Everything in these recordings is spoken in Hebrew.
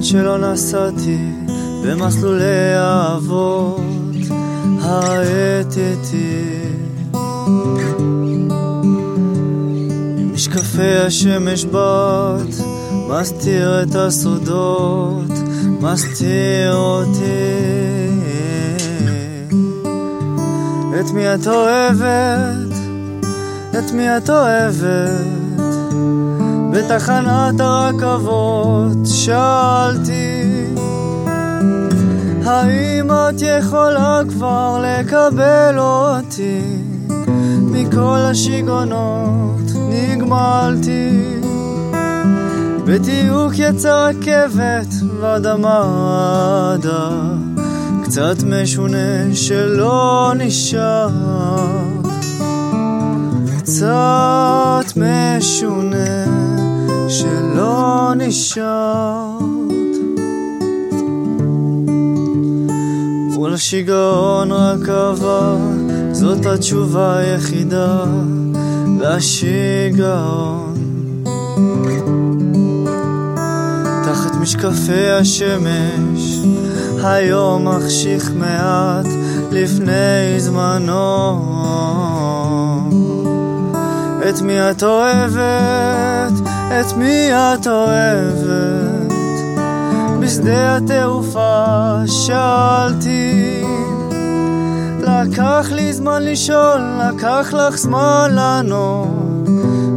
שלא נסעתי במסלולי האבות האטתי עם משקפי השמש בת מסתיר את הסודות מסתיר אותי את מי את אוהבת? את מי את אוהבת? בתחנת הרכבות שאלתי האם את יכולה כבר לקבל אותי? מכל השיגעונות נגמלתי. בדיוק יצא רכבת ועד המדה קצת משונה שלא נשאר. קצת משונה שלא נשארת מול השיגעון רק עבר זאת התשובה היחידה לשיגעון. תחת משקפי השמש היום מחשיך מעט לפני זמנו את מי את אוהבת? את מי את אוהבת? בשדה התעופה שאלתי לקח לי זמן לשאול, לקח לך זמן לענות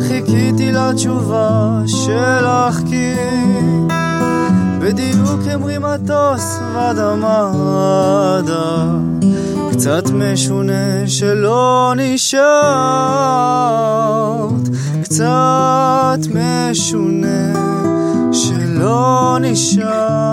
חיכיתי לתשובה שלך כי בדיוק המריא מטוס ואדמה קצת משונה שלא נשארת. קצת משונה שלא נשארת